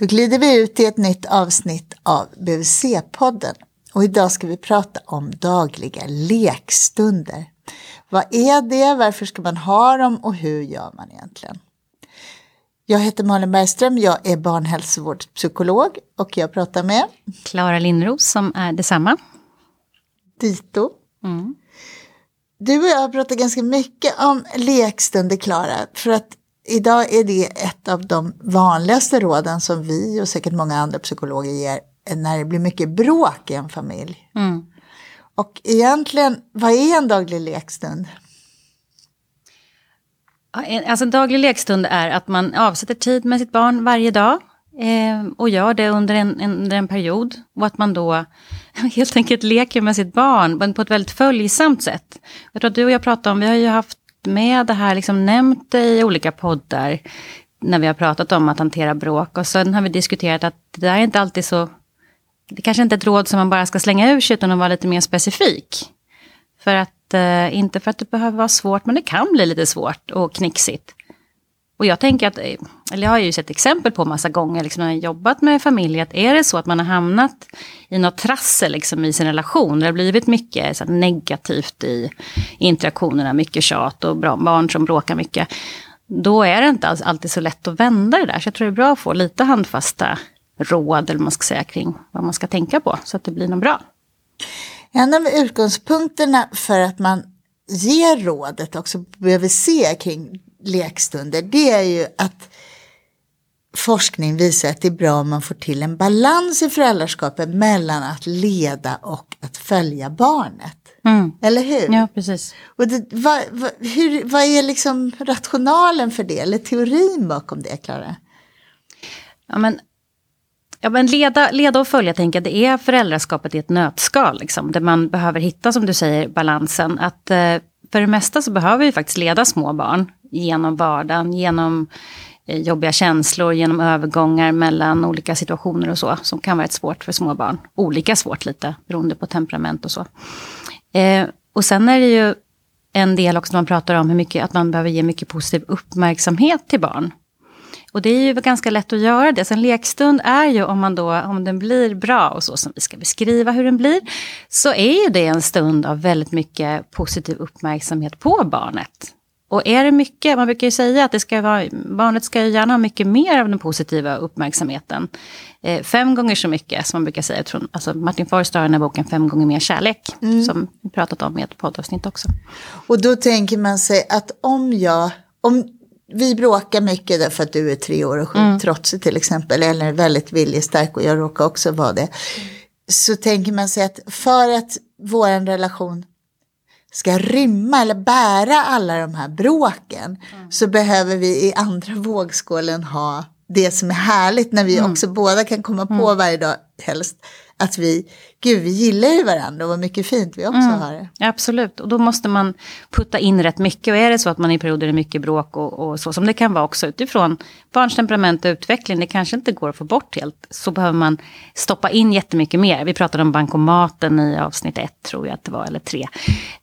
Då glider vi ut i ett nytt avsnitt av BVC-podden. Och idag ska vi prata om dagliga lekstunder. Vad är det, varför ska man ha dem och hur gör man egentligen? Jag heter Malin Bergström, jag är barnhälsovårdspsykolog och jag pratar med Klara Lindros som är detsamma. Dito. Mm. Du och jag har pratat ganska mycket om lekstunder, Klara, för att idag är det ett av de vanligaste råden som vi och säkert många andra psykologer ger när det blir mycket bråk i en familj. Mm. Och egentligen, vad är en daglig lekstund? Alltså en daglig lekstund är att man avsätter tid med sitt barn varje dag. Eh, och gör det under en, en, under en period. Och att man då helt enkelt leker med sitt barn på ett väldigt följsamt sätt. Jag tror att du och jag pratade om, vi har ju haft med det här, liksom nämnt det i olika poddar. När vi har pratat om att hantera bråk. Och sen har vi diskuterat att det där är inte alltid så... Det kanske inte är ett råd som man bara ska slänga ur sig utan att vara lite mer specifik. För att, eh, inte för att det behöver vara svårt, men det kan bli lite svårt och knixigt. Och jag tänker att, eh, eller jag har ju sett exempel på massa gånger liksom när jag jobbat med familjer, att är det så att man har hamnat i något trassel liksom i sin relation, det har blivit mycket så negativt i interaktionerna, mycket tjat och bra, barn som bråkar mycket, då är det inte alls alltid så lätt att vända det där. Så jag tror det är bra att få lite handfasta råd, eller man ska säga, kring vad man ska tänka på, så att det blir något bra. En av utgångspunkterna för att man ger rådet också behöver se kring lekstunder, det är ju att forskning visar att det är bra om man får till en balans i föräldraskapet mellan att leda och att följa barnet. Mm. Eller hur? Ja, precis. Och det, vad, vad, hur, vad är liksom rationalen för det, eller teorin bakom det, Klara? Ja, men, ja, men leda, leda och följa, tänker jag, det är föräldraskapet i ett nötskal. Liksom, där man behöver hitta, som du säger, balansen. Att eh, för det mesta så behöver vi faktiskt leda små barn genom vardagen, genom eh, jobbiga känslor, genom övergångar mellan olika situationer och så, som kan vara ett svårt för små barn. Olika svårt lite, beroende på temperament och så. Eh, och sen är det ju en del också när man pratar om hur mycket, att man behöver ge mycket positiv uppmärksamhet till barn. Och det är ju ganska lätt att göra det. Så en lekstund är ju om, man då, om den blir bra och så som vi ska beskriva hur den blir. Så är ju det en stund av väldigt mycket positiv uppmärksamhet på barnet. Och är det mycket, man brukar ju säga att det ska vara, barnet ska ju gärna ha mycket mer av den positiva uppmärksamheten. Eh, fem gånger så mycket, som man brukar säga. Tror, alltså Martin Forster har den här boken Fem gånger mer kärlek, mm. som vi pratat om i ett poddavsnitt också. Och då tänker man sig att om jag, om vi bråkar mycket därför att du är tre år och mm. trotsig till exempel, eller väldigt viljestark och jag råkar också vara det. Så tänker man sig att för att vår relation ska rymma eller bära alla de här bråken mm. så behöver vi i andra vågskålen ha det som är härligt när vi mm. också båda kan komma på mm. varje dag helst att vi, gud vi gillar ju varandra och vad mycket fint vi också mm. har det. Absolut, och då måste man putta in rätt mycket. Och är det så att man i perioder är mycket bråk och, och, så som det kan vara också utifrån barns temperament och utveckling, det kanske inte går att få bort helt, så behöver man stoppa in jättemycket mer. Vi pratade om bankomaten i avsnitt ett, tror jag att det var, eller tre.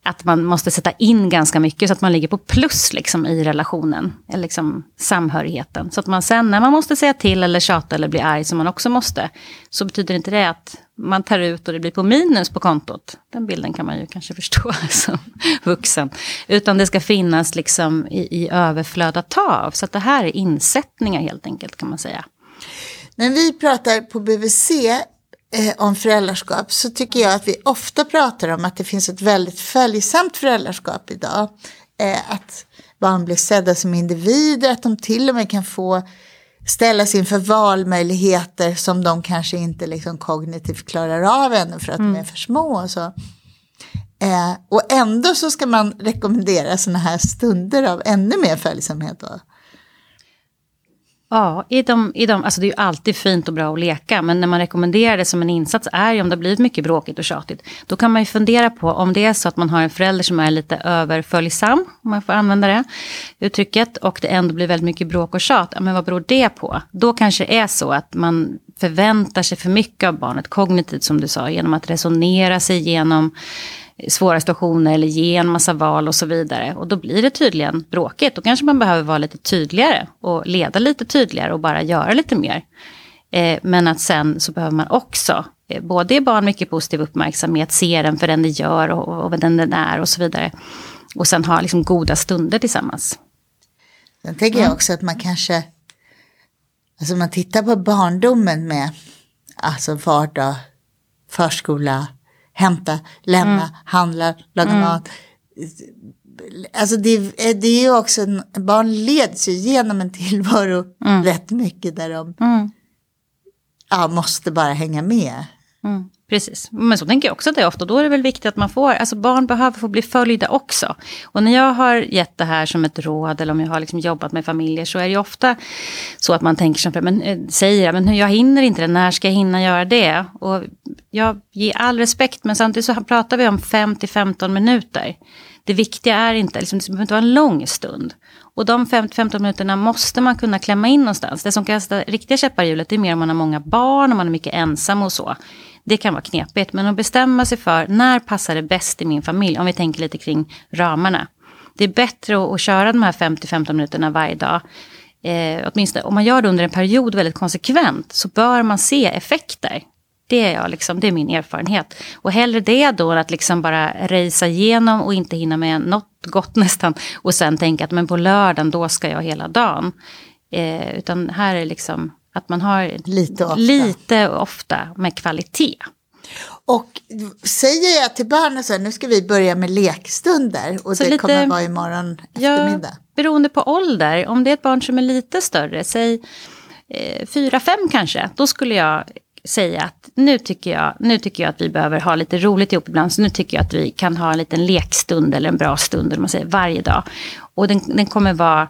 Att man måste sätta in ganska mycket så att man ligger på plus liksom, i relationen, eller liksom samhörigheten. Så att man sen, när man måste säga till eller tjata eller bli arg, som man också måste, så betyder inte det att man tar ut och det blir på minus på kontot. Den bilden kan man ju kanske förstå som vuxen. Utan det ska finnas liksom i, i överflöd att ta av. Så att det här är insättningar helt enkelt kan man säga. När vi pratar på BVC eh, om föräldraskap så tycker jag att vi ofta pratar om att det finns ett väldigt följsamt föräldraskap idag. Eh, att barn blir sedda som individer, att de till och med kan få ställas inför valmöjligheter som de kanske inte liksom kognitivt klarar av ännu för att mm. de är för små. Och, så. Eh, och ändå så ska man rekommendera sådana här stunder av ännu mer följsamhet. Då. Ja, i de, i de, alltså det är ju alltid fint och bra att leka, men när man rekommenderar det som en insats är ju om det har blivit mycket bråkigt och tjatigt. Då kan man ju fundera på om det är så att man har en förälder som är lite överföljsam, om man får använda det uttrycket, och det ändå blir väldigt mycket bråk och tjat. Ja, men vad beror det på? Då kanske det är så att man förväntar sig för mycket av barnet kognitivt, som du sa, genom att resonera sig igenom svåra situationer eller ge en massa val och så vidare. Och då blir det tydligen bråkigt. Då kanske man behöver vara lite tydligare och leda lite tydligare och bara göra lite mer. Eh, men att sen så behöver man också eh, både ge barn mycket positiv uppmärksamhet, se den för den det gör och, och vad den, den är och så vidare. Och sen ha liksom goda stunder tillsammans. Sen tänker jag också att man kanske, alltså man tittar på barndomen med, alltså vardag, förskola, hämta, lämna, mm. handla, laga mm. mat. Alltså det, det är ju också, barn leds ju genom en tillvaro mm. rätt mycket där de mm. ja, måste bara hänga med. Mm. Precis, men så tänker jag också att det är ofta. Då är det väl viktigt att man får, alltså barn behöver få bli följda också. Och när jag har gett det här som ett råd eller om jag har liksom jobbat med familjer så är det ju ofta så att man tänker som, men eh, säger men jag hinner inte det, när ska jag hinna göra det? Och jag ger all respekt men samtidigt så pratar vi om 5 15 minuter. Det viktiga är inte, liksom, det behöver inte vara en lång stund. Och de 15 minuterna måste man kunna klämma in någonstans. Det som kastar riktiga käppar i hjulet är mer om man har många barn, och man är mycket ensam och så. Det kan vara knepigt, men att bestämma sig för när passar det bäst i min familj, om vi tänker lite kring ramarna. Det är bättre att, att köra de här 50-15 minuterna varje dag. Eh, åtminstone om man gör det under en period väldigt konsekvent så bör man se effekter. Det är, jag liksom, det är min erfarenhet. Och hellre det då än att liksom bara racea igenom och inte hinna med något gott nästan. Och sen tänka att men på lördagen då ska jag hela dagen. Eh, utan här är liksom att man har lite ofta, lite ofta med kvalitet. Och säger jag till barnen så här, nu ska vi börja med lekstunder och så det lite, kommer vara imorgon eftermiddag. Ja, beroende på ålder, om det är ett barn som är lite större, säg eh, fyra, fem kanske, då skulle jag säga att nu tycker, jag, nu tycker jag att vi behöver ha lite roligt ihop ibland. Så nu tycker jag att vi kan ha en liten lekstund eller en bra stund, eller man säger, varje dag. Och den, den kommer vara eh,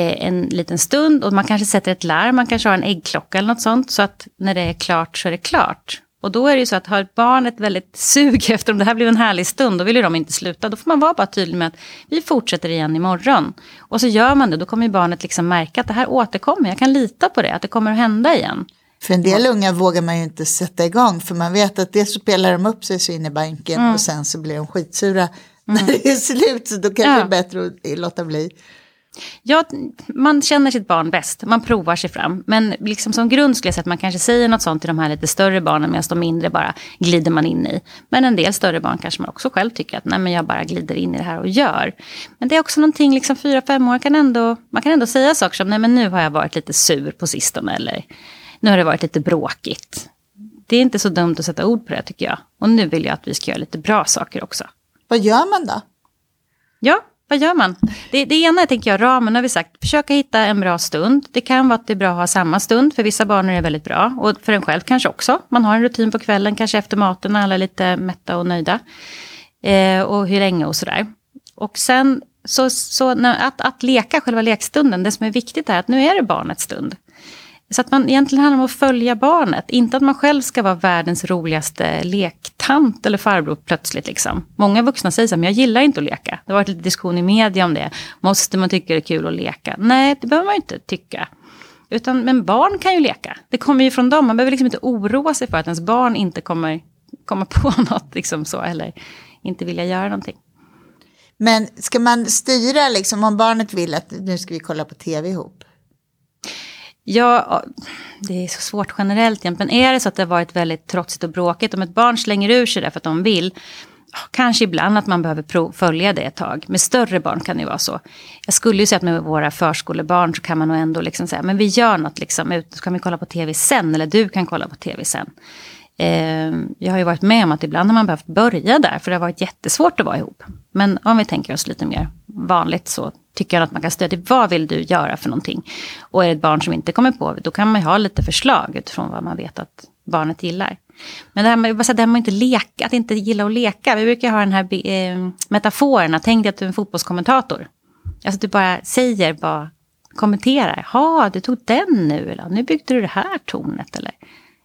en liten stund och man kanske sätter ett larm, man kanske har en äggklocka eller något sånt. Så att när det är klart så är det klart. Och då är det ju så att har ett barn ett väldigt sug efter om det här blir en härlig stund, då vill ju de inte sluta. Då får man vara bara tydlig med att vi fortsätter igen imorgon. Och så gör man det, då kommer ju barnet liksom märka att det här återkommer, jag kan lita på det, att det kommer att hända igen. För en del unga vågar man ju inte sätta igång för man vet att dels så spelar de upp sig så in i banken mm. och sen så blir de skitsura mm. när det är slut så då kanske ja. det är bättre att låta bli. Ja, man känner sitt barn bäst, man provar sig fram. Men liksom som grund skulle jag säga att man kanske säger något sånt till de här lite större barnen medan de mindre bara glider man in i. Men en del större barn kanske man också själv tycker att nej men jag bara glider in i det här och gör. Men det är också någonting, liksom fyra, fem år kan ändå, man kan ändå säga saker som nej men nu har jag varit lite sur på sistone eller nu har det varit lite bråkigt. Det är inte så dumt att sätta ord på det tycker jag. Och nu vill jag att vi ska göra lite bra saker också. Vad gör man då? Ja, vad gör man? Det, det ena är, tänker jag, ramen har vi sagt, försöka hitta en bra stund. Det kan vara att det är bra att ha samma stund, för vissa barn är det väldigt bra. Och för en själv kanske också. Man har en rutin på kvällen, kanske efter maten, när alla är lite mätta och nöjda. Eh, och hur länge och sådär. Och sen, så, så att, att leka, själva lekstunden, det som är viktigt är att nu är det barnets stund. Så att man egentligen handlar om att följa barnet. Inte att man själv ska vara världens roligaste lektant eller farbror plötsligt. Liksom. Många vuxna säger så här, men jag gillar inte att leka. Det har varit lite diskussion i media om det. Måste man tycka det är kul att leka? Nej, det behöver man inte tycka. Utan, men barn kan ju leka. Det kommer ju från dem. Man behöver liksom inte oroa sig för att ens barn inte kommer komma på något. Liksom så, eller inte vilja göra någonting. Men ska man styra, liksom, om barnet vill att nu ska vi kolla på tv ihop? Ja, det är så svårt generellt men är det så att det har varit väldigt trotsigt och bråkigt, om ett barn slänger ur sig det för att de vill, kanske ibland att man behöver följa det ett tag. Med större barn kan det vara så. Jag skulle ju säga att med våra förskolebarn så kan man nog ändå liksom säga, men vi gör något liksom, ut, så kan vi kolla på tv sen, eller du kan kolla på tv sen. Eh, jag har ju varit med om att ibland har man behövt börja där, för det har varit jättesvårt att vara ihop. Men om vi tänker oss lite mer vanligt så tycker jag att man kan stödja. Vad vill du göra för någonting? Och är det ett barn som inte kommer på, då kan man ju ha lite förslag utifrån vad man vet att barnet gillar. Men det här med, det här med inte leka, att inte gilla att leka. Vi brukar ha den här eh, metaforen, tänk dig att du är en fotbollskommentator. Alltså du bara säger, bara kommenterar. Ja, du tog den nu, eller nu byggde du det här tornet. Eller.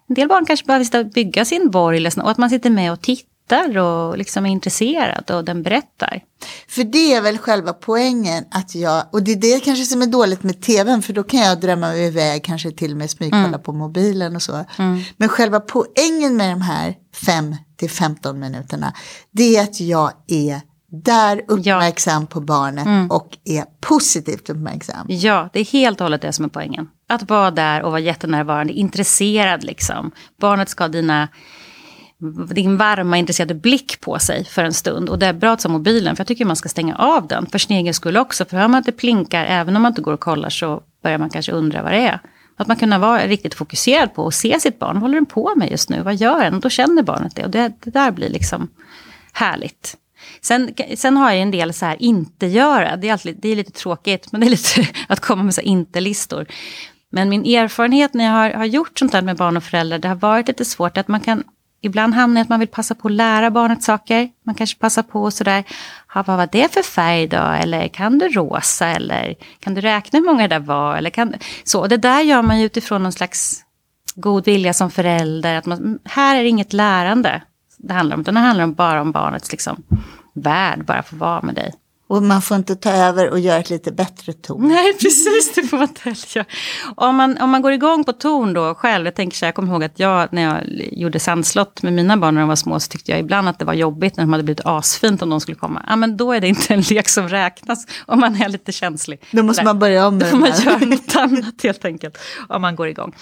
En del barn kanske behöver bygga sin borg, och att man sitter med och tittar tittar och liksom är intresserad och den berättar. För det är väl själva poängen att jag, och det är det kanske som är dåligt med tvn för då kan jag drömma mig iväg, kanske till och med smygkolla mm. på mobilen och så. Mm. Men själva poängen med de här 5 till 15 minuterna, det är att jag är där uppmärksam ja. på barnet mm. och är positivt uppmärksam. Ja, det är helt och hållet det som är poängen. Att vara där och vara jättenärvarande, intresserad liksom. Barnet ska ha dina, din varma intresserade blick på sig för en stund. Och det är bra att ha mobilen, för jag tycker man ska stänga av den. För sin egen skull också, för hör man att det plinkar, även om man inte går och kollar så börjar man kanske undra vad det är. Att man kunna vara riktigt fokuserad på att se sitt barn. Vad håller den på med just nu? Vad gör den? Och då känner barnet det. Och det, det där blir liksom härligt. Sen, sen har jag en del så här inte göra. Det är, alltid, det är lite tråkigt, men det är lite att komma med så inte-listor. Men min erfarenhet när jag har, har gjort sånt här med barn och föräldrar, det har varit lite svårt att man kan ibland hamnar i att man vill passa på att lära barnet saker. Man kanske passar på sådär, vad var det för färg då? Eller kan du rosa? Eller kan du räkna hur många det där var? Eller kan, så det där gör man ju utifrån någon slags god vilja som förälder. Att man, mm, här är det inget lärande det handlar om, utan det handlar bara om barnets liksom, värld, bara få vara med dig. Och man får inte ta över och göra ett lite bättre ton. Nej, precis, det får man inte heller. Om man, om man går igång på ton då själv, jag tänker så här, jag kommer ihåg att jag när jag gjorde sandslott med mina barn när de var små, så tyckte jag ibland att det var jobbigt när de hade blivit asfint om de skulle komma. Ja, men då är det inte en lek som räknas om man är lite känslig. Då måste man börja om med Då får man göra något annat helt enkelt, om man går igång.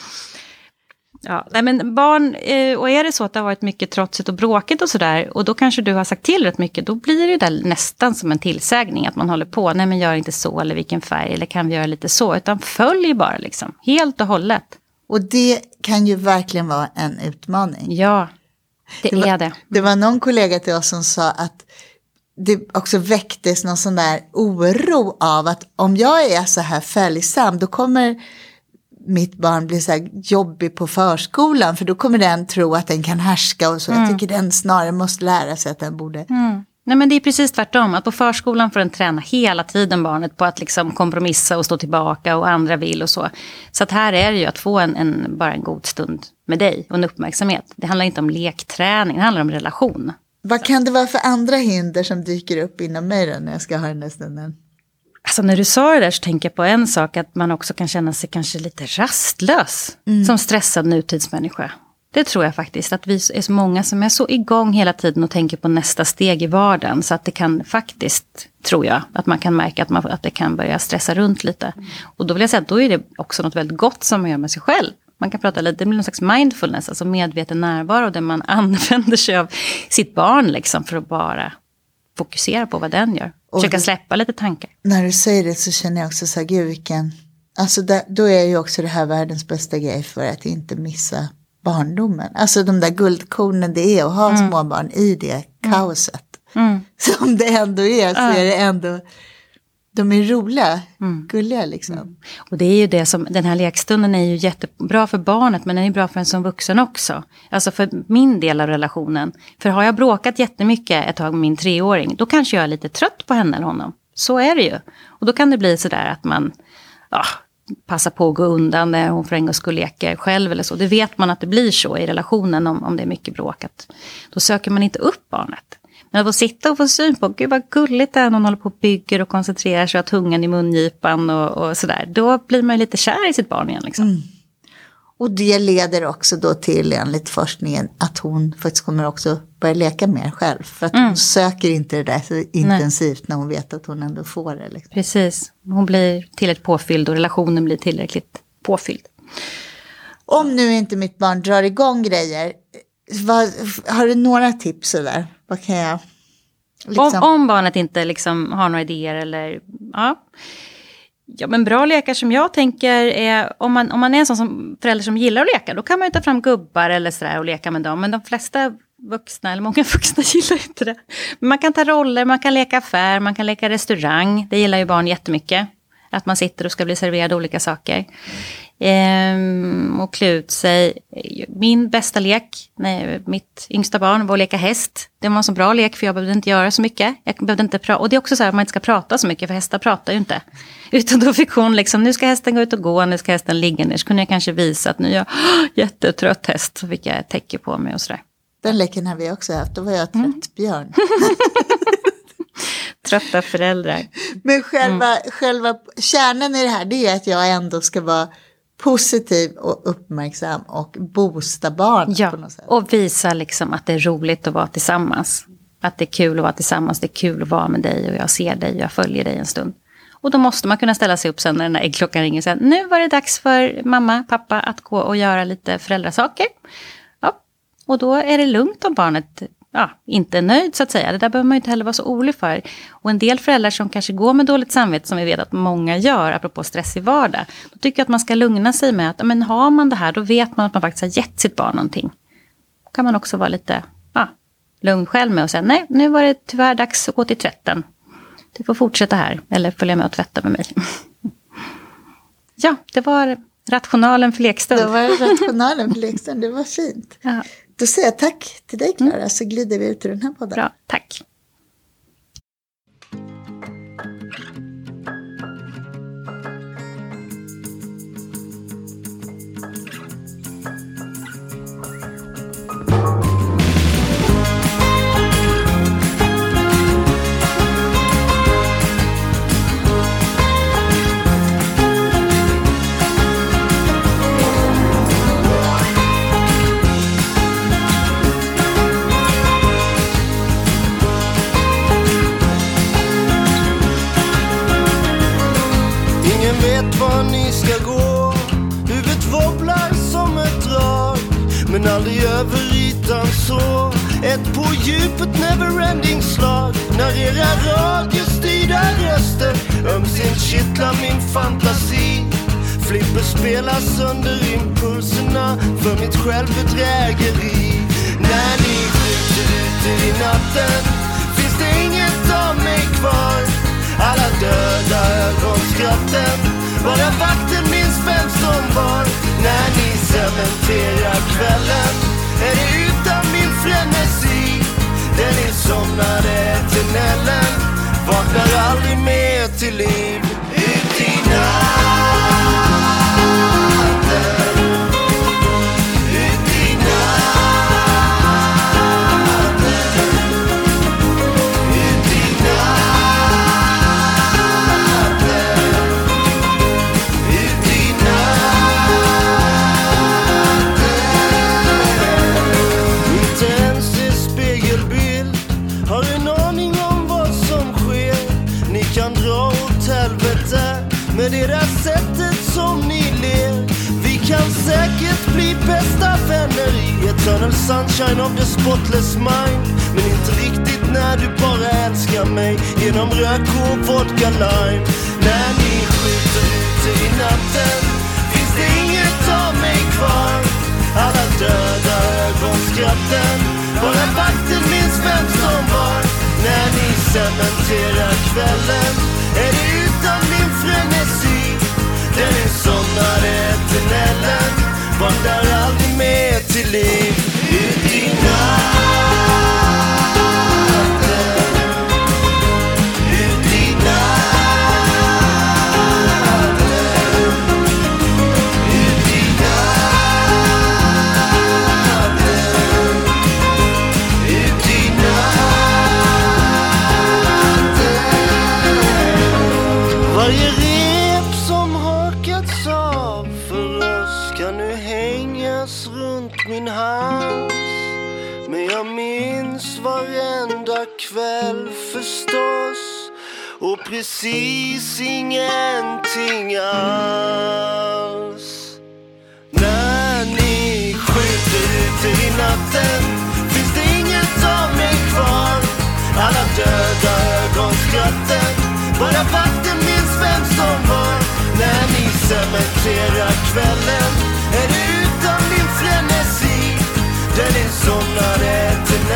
Ja, nej men barn, eh, och är det så att det har varit mycket trotsigt och bråkigt och sådär, och då kanske du har sagt till rätt mycket, då blir det där nästan som en tillsägning, att man håller på, nej men gör inte så, eller vilken färg, eller kan vi göra lite så, utan följ bara liksom, helt och hållet. Och det kan ju verkligen vara en utmaning. Ja, det, det var, är det. Det var någon kollega till oss som sa att det också väcktes någon sån där oro av att om jag är så här följsam, då kommer mitt barn blir så här jobbig på förskolan för då kommer den tro att den kan härska och så. Mm. Jag tycker den snarare måste lära sig att den borde. Mm. Nej men det är precis tvärtom, att på förskolan får den träna hela tiden barnet på att liksom kompromissa och stå tillbaka och andra vill och så. Så att här är det ju att få en, en, bara en god stund med dig och en uppmärksamhet. Det handlar inte om lekträning, det handlar om relation. Vad kan det vara för andra hinder som dyker upp inom mig då när jag ska ha den där stunden? Alltså när du sa det där så tänker jag på en sak, att man också kan känna sig kanske lite rastlös mm. som stressad nutidsmänniska. Det tror jag faktiskt, att vi är så många som är så igång hela tiden och tänker på nästa steg i vardagen. Så att det kan faktiskt, tror jag, att man kan märka att, man, att det kan börja stressa runt lite. Mm. Och då vill jag säga att då är det också något väldigt gott som man gör med sig själv. Man kan prata lite, det blir någon slags mindfulness, alltså medveten närvaro där man använder sig av sitt barn liksom för att bara fokusera på vad den gör. Och Försöka släppa lite tankar. När du säger det så känner jag också så här, gud vilken, alltså där, då är ju också det här världens bästa grej för att inte missa barndomen. Alltså de där guldkornen det är att ha mm. småbarn i det kaoset. Mm. Som det ändå är så är det ändå de är roliga, mm. gulliga liksom. Mm. Och det är ju det som, den här lekstunden är ju jättebra för barnet men den är bra för en som vuxen också. Alltså för min del av relationen. För har jag bråkat jättemycket ett tag med min treåring, då kanske jag är lite trött på henne eller honom. Så är det ju. Och då kan det bli sådär att man ja, passar på att gå undan när hon för en gång skulle leker själv eller så. Det vet man att det blir så i relationen om, om det är mycket bråk. Då söker man inte upp barnet. Men att få sitta och få syn på, gud vad gulligt det är när någon håller på och bygger och koncentrerar sig och har tungan i mungipan och, och sådär. Då blir man ju lite kär i sitt barn igen. Liksom. Mm. Och det leder också då till enligt forskningen att hon faktiskt kommer också börja leka mer själv. För att mm. hon söker inte det där så intensivt Nej. när hon vet att hon ändå får det. Liksom. Precis, hon blir tillräckligt påfylld och relationen blir tillräckligt påfylld. Om nu inte mitt barn drar igång grejer, vad, har du några tips sådär? Vad kan jag... Liksom... Om, om, barnet inte liksom har några idéer eller... Ja. Ja, men bra lekar som jag tänker är, om man, om man är en sån som förälder som gillar att leka, då kan man ju ta fram gubbar eller sådär och leka med dem. Men de flesta vuxna, eller många vuxna gillar inte det. Man kan ta roller, man kan leka affär, man kan leka restaurang. Det gillar ju barn jättemycket. Att man sitter och ska bli serverad olika saker. Ehm, och klä ut sig. Min bästa lek, nej, mitt yngsta barn, var att leka häst. Det var en så bra lek för jag behövde inte göra så mycket. Jag behövde inte pra- och det är också så här att man inte ska prata så mycket för hästar pratar ju inte. Utan då fick hon liksom, nu ska hästen gå ut och gå, nu ska hästen ligga ner. Så kunde jag kanske visa att nu är jag jättetrött häst. Så fick jag ett täcke på mig och sådär. Den leken har vi också haft, då var jag trött mm. björn. Trötta föräldrar. Men själva, mm. själva kärnan i det här det är att jag ändå ska vara positiv och uppmärksam och boosta barn ja, på något sätt. och visa liksom att det är roligt att vara tillsammans. att det är kul att vara tillsammans, det är kul att vara med dig och jag ser dig och jag följer dig en stund. Och då måste man kunna ställa sig upp sen när den där äggklockan ringer. Sen, nu var det dags för mamma, pappa att gå och göra lite föräldrasaker. Ja, och då är det lugnt om barnet ja, inte nöjd så att säga. Det där behöver man ju inte heller vara så orolig för. Och en del föräldrar som kanske går med dåligt samvete, som vi vet att många gör, apropå stress i vardag, då tycker jag att man ska lugna sig med att men har man det här, då vet man att man faktiskt har gett sitt barn någonting. Då kan man också vara lite ja, lugn själv med och säga nej, nu var det tyvärr dags att gå till tvätten. Du får fortsätta här, eller följa med och tvätta med mig. ja, det var rationalen för lekstund. Det var rationalen för lekstund, det var fint. Ja. Då säger jag tack till dig Klara, mm. så glider vi ut ur den här podden. Bra, tack. På djupet neverending slag. När era radiostyrda röster ömsint kittlar min fantasi. Flipper spelar sönder impulserna för mitt självbedrägeri. När ni skjuter ut i natten finns det inget av mig kvar. Alla döda ögonskratten bara vakten minns vem som var? När ni cementerar kvällen är det utan min frenesi. Somnade till Nellen. vaknar aldrig mer till liv sunshine of the spotless mind. Men inte riktigt när du bara älskar mig. Genom rök och vodka lime. När ni skjuter ute i natten Finns det inget av mig kvar. Alla döda ögonskratten Bara vakten minns vem som var. När ni cementerar kvällen Jag sa för oss kan nu hängas runt min hals. Men jag minns varenda kväll förstås och precis ingenting alls. När ni skjuter ut i natten finns det inget av mig kvar. Alla döda ögonskratten, bara vakten minns vem som var. När Cementerar kvällen är utan min frenesi. Den insomnade till